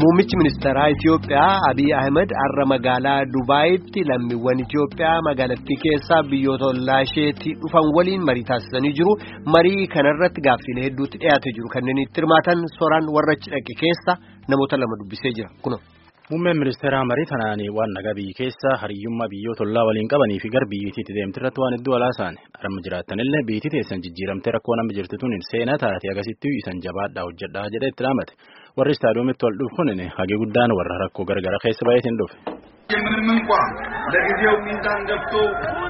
Muummichi ministeeraa Itiyoophiyaa Abiy Ahmed har'a magaalaa Dubaayitti lammiiwwan Itiyoophiyaa magaalattii keessaa biyyoota ollaa isheetti dhufan waliin marii taasisanii jiru. Marii kanarratti gaaffilee hedduutti dhiyaatee jiru. Kanneen itti hirmaatan soraan warra achi dhaqe keessa namoota lama dubbisee jira. Kuno. Muummeen ministeeraa marii kanaan waan nagaa biyyi keessa hariyyummaa biyyoota ollaa waliin qabanii fi gar biyyittiitti deemte irratti waan hedduu alaasan arma jiraattanillee biyyitti teessan jijjiiramtee rakkoo nama jirtu tun seenaa taate agarsiisti isan jabaadhaa hojjedhaa jedhee itti dhaamate warri istaadiyoomitti wal dhufu kun hagee guddaan warra rakkoo gargara keessa baay'eetiin dhufe. ምንም እንኳ ለጊዜው ሚዛን ገብቶ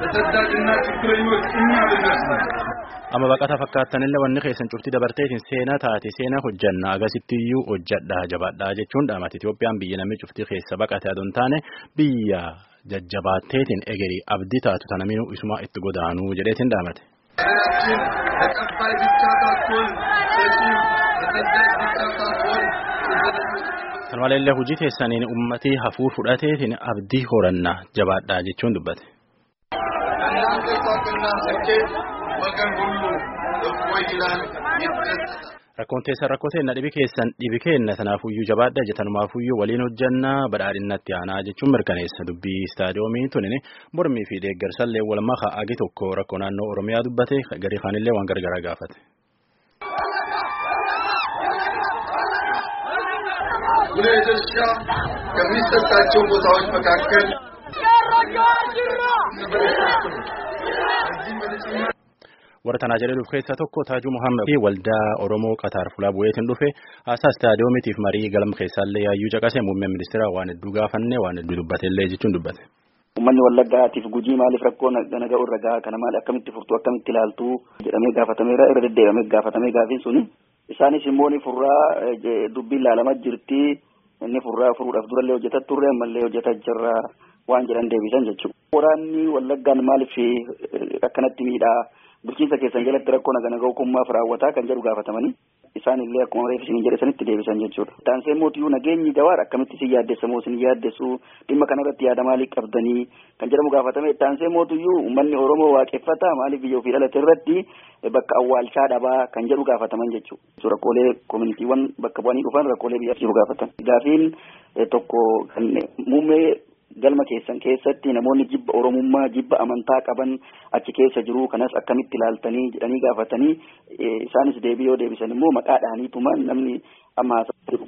ለሰዳጅና ችግረኞች እኛ ብንመስል amma baqata fakkaattanillee wanni keessan cufti dabarteetiin seenaa taate seenaa hojjanna agarsiistiyyuu hojjadhaa jabaadhaa jechuun dhaamat Itiyoophiyaan biyya namni cufti keessa baqate adoon taane biyya jajjabaatteetiin egerii abdii taatu tana minuu isuma itti godaanuu jedheetiin dhaamate. Kan walillee hojii keessaniin uummatii hafuu fudhateetiin abdii horannaa jabaadhaa jechuun dubbate. እናንተ ሳቅና ስኬት ወገን ሁሉ እፎይ ይላል ይደሰታል። Rakkoon teessan rakkoo teenna dhibi keessan dhibi keenna sanaafuyyuu jabaadha jetanummaafuyyuu waliin hojjannaa badhaadhinnatti aanaa jechuun mirkaneessa dubbii istaadiyoomii tunin mormii fi deeggarsallee walmaha agi tokko rakkoo naannoo oromiyaa dubbate garii kaanillee waan gargaraa gaafate. ጉልህ ድርሻ ከሚሰጣቸው ቦታዎች መካከል warra tanaa jedhuuf keessaa tokko Taajuu Muhammad fi waldaa Oromoo Qataar Fulaa Bu'eetiin dhufe haasaa istaadiyoomitiif marii galma keessaallee yaayyuu caqase muummeen ministeera waan hedduu gaafanne waan hedduu dubbatellee jechuun dubbate. Uummanni wallaggaatiif gujii maaliif rakkoo nagaa irra gahaa kana maali akkamitti furtuu akkamitti ilaaltu jedhamee gaafatameera irra deddeebamee gaafatamee gaafiin suni isaanis immoo ni furraa dubbiin laalamaa jirti inni furraa furuudhaaf durallee hojjetaa turre ammallee hojjetaa jirra waan jedhan deebisan jechuudha. Waraanni wallaggaan maaliif akkanatti miidhaa bulchiinsa keessan jalatti rakkoo naga nagaa hukummaaf raawwataa kan jedhu gaafatamanii isaan illee akkuma reef isin jedhe sanitti deebisan jechuudha. Taansee mootiyyuu nageenyi gawaadha akkamitti isin yaaddessa moo isin yaaddessu dhimma kanarratti yaada maalii qabdanii kan jedhamu gaafatame taansee mootiyyuu uummanni Oromoo waaqeffata maaliif biyya ofii dhalate irratti bakka awwaalchaa dhabaa kan jedhu gaafataman jechuudha. Rakkoolee koominiitiiwwan bakka bu'anii dhufan rakkoolee biyyaaf jiru gaafatan. Gaafiin tokko kan muummee galma keessan keessatti namoonni jibba oromummaa jibba amantaa qaban achi keessa jiru. Kanas akkamitti ilaaltanii jedhanii gaafatanii isaanis deebii yoo deebisan immoo maqaadhaaniituma namni amma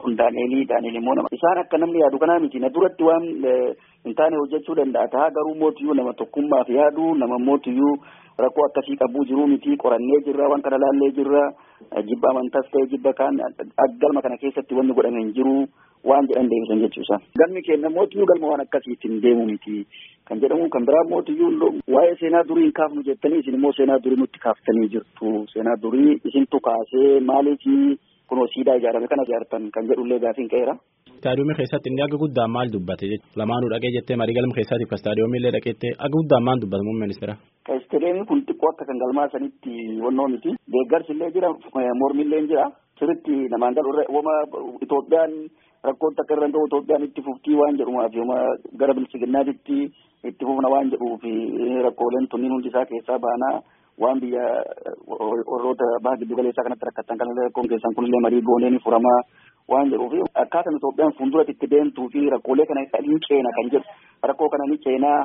kun daaneelii daaneel immoo nama isaan akka namni yaadu kanaa miti. Na duratti waan hin taane hojjechuu danda'a. Ta'a garuu mootiyyuu nama tokkummaaf yaadu nama mootiyyuu rakkoo akkasii qabuu jiru miti. Qorannee jirra waan kana laallee jirra. Jibba amantaas ta'e jibba kaan galma kana keessatti wanni godhame hin jiru waan jedhan deebisan jechuusa. Galmi keenya mootiyyuu galma waan akkasiitiin deemu miti kan jedhamu kan biraa mootiyyuu waa'ee seenaa durii hin kaafnu jettanii isin immoo seenaa durii nutti kaaftanii jirtu seenaa durii isintu kaasee maaliif kunoo siidaa ijaarame kana ijaartan kan jedhullee gaafiin qeera. Istaadiyoomii keessatti inni akka guddaan maal dubbate lamaanuu dhaqee jettee marii galma keessaatiif ka istaadiyoomii illee dhaqeettee akka guddaan maal dubbate muummee ministeera. Ka istaadiyoomii kun xiqqoo akka kan galmaa sanitti wannoo miti deeggarsi illee jira mormi illee jira sirriitti namaan galu wama Itoophiyaan rakkoon takka irra Itoophiyaan itti fuftii waan jedhumaaf yooma gara bilchiginnaatitti itti fufna waan jedhuuf rakkooleen tunniin hundi isaa keessaa baanaa. Waan biyya warroota baha giddu galeessaa kanatti rakkatan kanallee rakkoon keessan kunillee marii gooneen furamaa waan jedhuuf akkaataan Itoophiyaan fuulduratti itti deemtuu fi rakkoolee kana ni ceena kan jedhu. Rakkoo kana ni ceenaa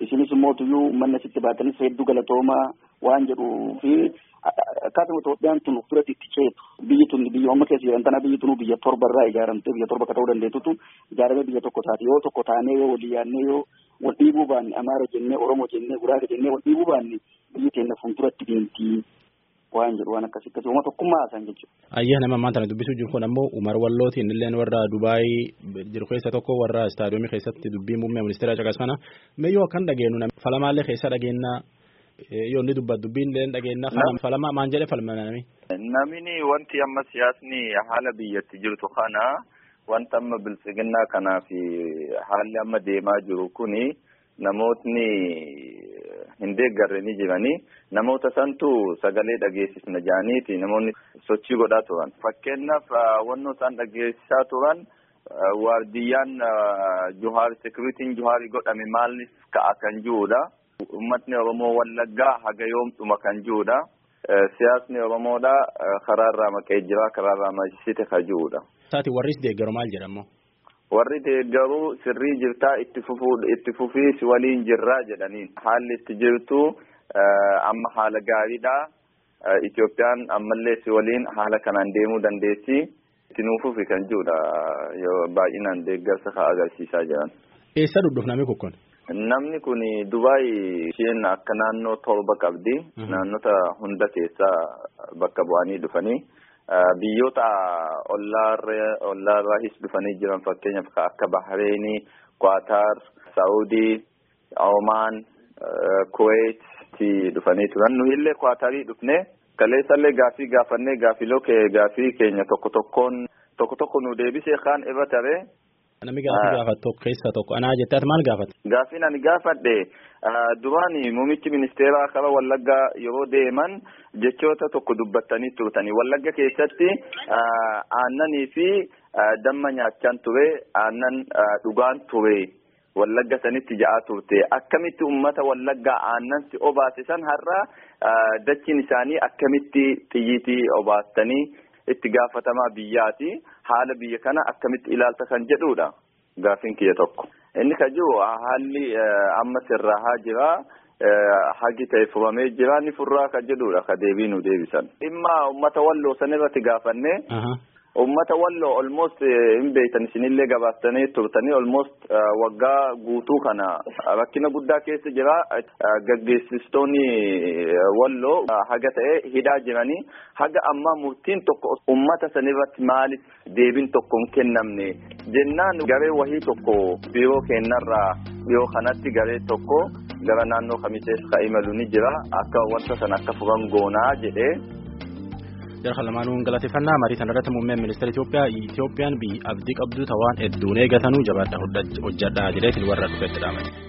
isinis immoo tuyyuu manna sitti baatanis hedduu galatoomaa waan jedhuu fi akkaataa Itoophiyaan tun fuulduratti itti ceetu biyyi tun biyya amma keessa jiran tana biyyi tun biyya torba irraa ijaaramtee biyya torba akka ta'uu dandeettutu ijaaramee biyya tokko taate yoo tokko taanee yoo walii yaadnee yoo wal dhiibuu baanne Amaara jennee Oromoo jennee Guraage jennee wal dhiibuu baanne biyyi teenya fuulduratti deemtii waan jedhu waan akkasii akkasii uummata tokkummaa haasan jechuudha. Ayyaana nama ammaan tana dubbisuu jiru kun ammoo Umar Wallootiin illee warra Dubaayii jiru keessa tokko warra istaadiyoomii keessatti dubbii muummee ministeera caqasana meeyyoo akkan dhageenyu falamaallee keessa dhageenyaa yoo inni dubbatu dubbiin dhageenyaa falama maan jedhe falmanami. Namni wanti amma siyaasni haala biyyatti jirtu kana wanta amma biltsiginnaa kanaa fi haalli amma deemaa jiru kuni namootni hin deeggarre ni jiranii namoota santu sagalee dhageessisna jaaniiti namoonni sochii godhaa turan fakkeenyaaf wannoo isaan dhageessisaa turan waardiyyaan juhaar sekuritiin juhaarii godhame maaliif ka'a kan jirudha ummatni oromoo wallaggaa haga yoomtuma kan jirudha siyaasni Oromoodha karaarraa maqee jira karaarraa maqsite kajuudha. Taati warris deeggaru maal jedhamu? Warri deeggaru sirrii jirtaa itti fufuu itti fufii si waliin jirraa jedhaniin haalli itti jirtu amma haala gaariidha. Itoophiyaan ammallee si waliin haala kanaan deemuu dandeessi. Itti nuufuufi kan jirudha yoo baay'inaan deeggarsa ka agarsiisaa jiran. Eessa dhudhufname kun? Namni kun Dubaay isheen akka naannoo torba qabdi. Naannota hunda keessaa bakka bu'anii dhufanii. Biyyoota ollaarraahis dhufanii jiran fakkeenyaaf akka Bahareenii, Qaataar, Saawudii, Omaan, Kuwait dhufanii turan. Nu illee Qaataarii dhufnee kaleessallee gaafii gaafannee gaafiloo gaafii keenya tokko tokkoon tokko tokko nu deebisee kaan irra taree. Namni gaafii gaafatu tokko keessaa tokko anaa jettee ati maal gaafate? Gaafiin ani gaafadhe. Duraani muummichi ministeeraa karaa Wallaggaa yeroo deeman jechoota tokko dubbattanii turtanii. Wallagga keessatti aannanii fi damma nyaachaan ture aannan dhugaan ture Wallagga sanitti ja'aa turte. Akkamitti ummata Wallaggaa aannan si obaase san har'a dachiin isaanii akkamitti xiyyiitii obaastanii itti gaafatamaa biyyaati haala biyya kana akkamitti ilaalta kan jedhudha gaafiin kiyya tokko. Inni kan jiru haalli amma sirraa jira hagi ta'e furamee jira ni furraa kan jedhudha ka deebii nu deebisan. Dhimma ummata walloo san irratti gaafanne ummata walloo almost hin beektan isinillee gabaaftanii turtanii almost waggaa guutuu kana rakkina guddaa keessa jira. Gaggeessistoonni walloo haga ta'e hidhaa jiranii. Haga ammaa murtiin tokko ummata sanirratti maaliif deebiin tokko hin kennamne? Jennaan garee wahii tokko biiroo keenyarraa dhiyoo kanatti garee tokko gara naannoo kamisees ka imalu ni jira. Akka wanta sana akka furan goonaa jedhee. Jara lamaanuu galateeffannaa marii sana irratti muummeen ministeera Itoophiyaa Itoophiyaan biyyi abdii qabdu tawaan hedduun eegatanuu jabaadha hojjedhaa jedheetiin warra dhufetti dhaamate.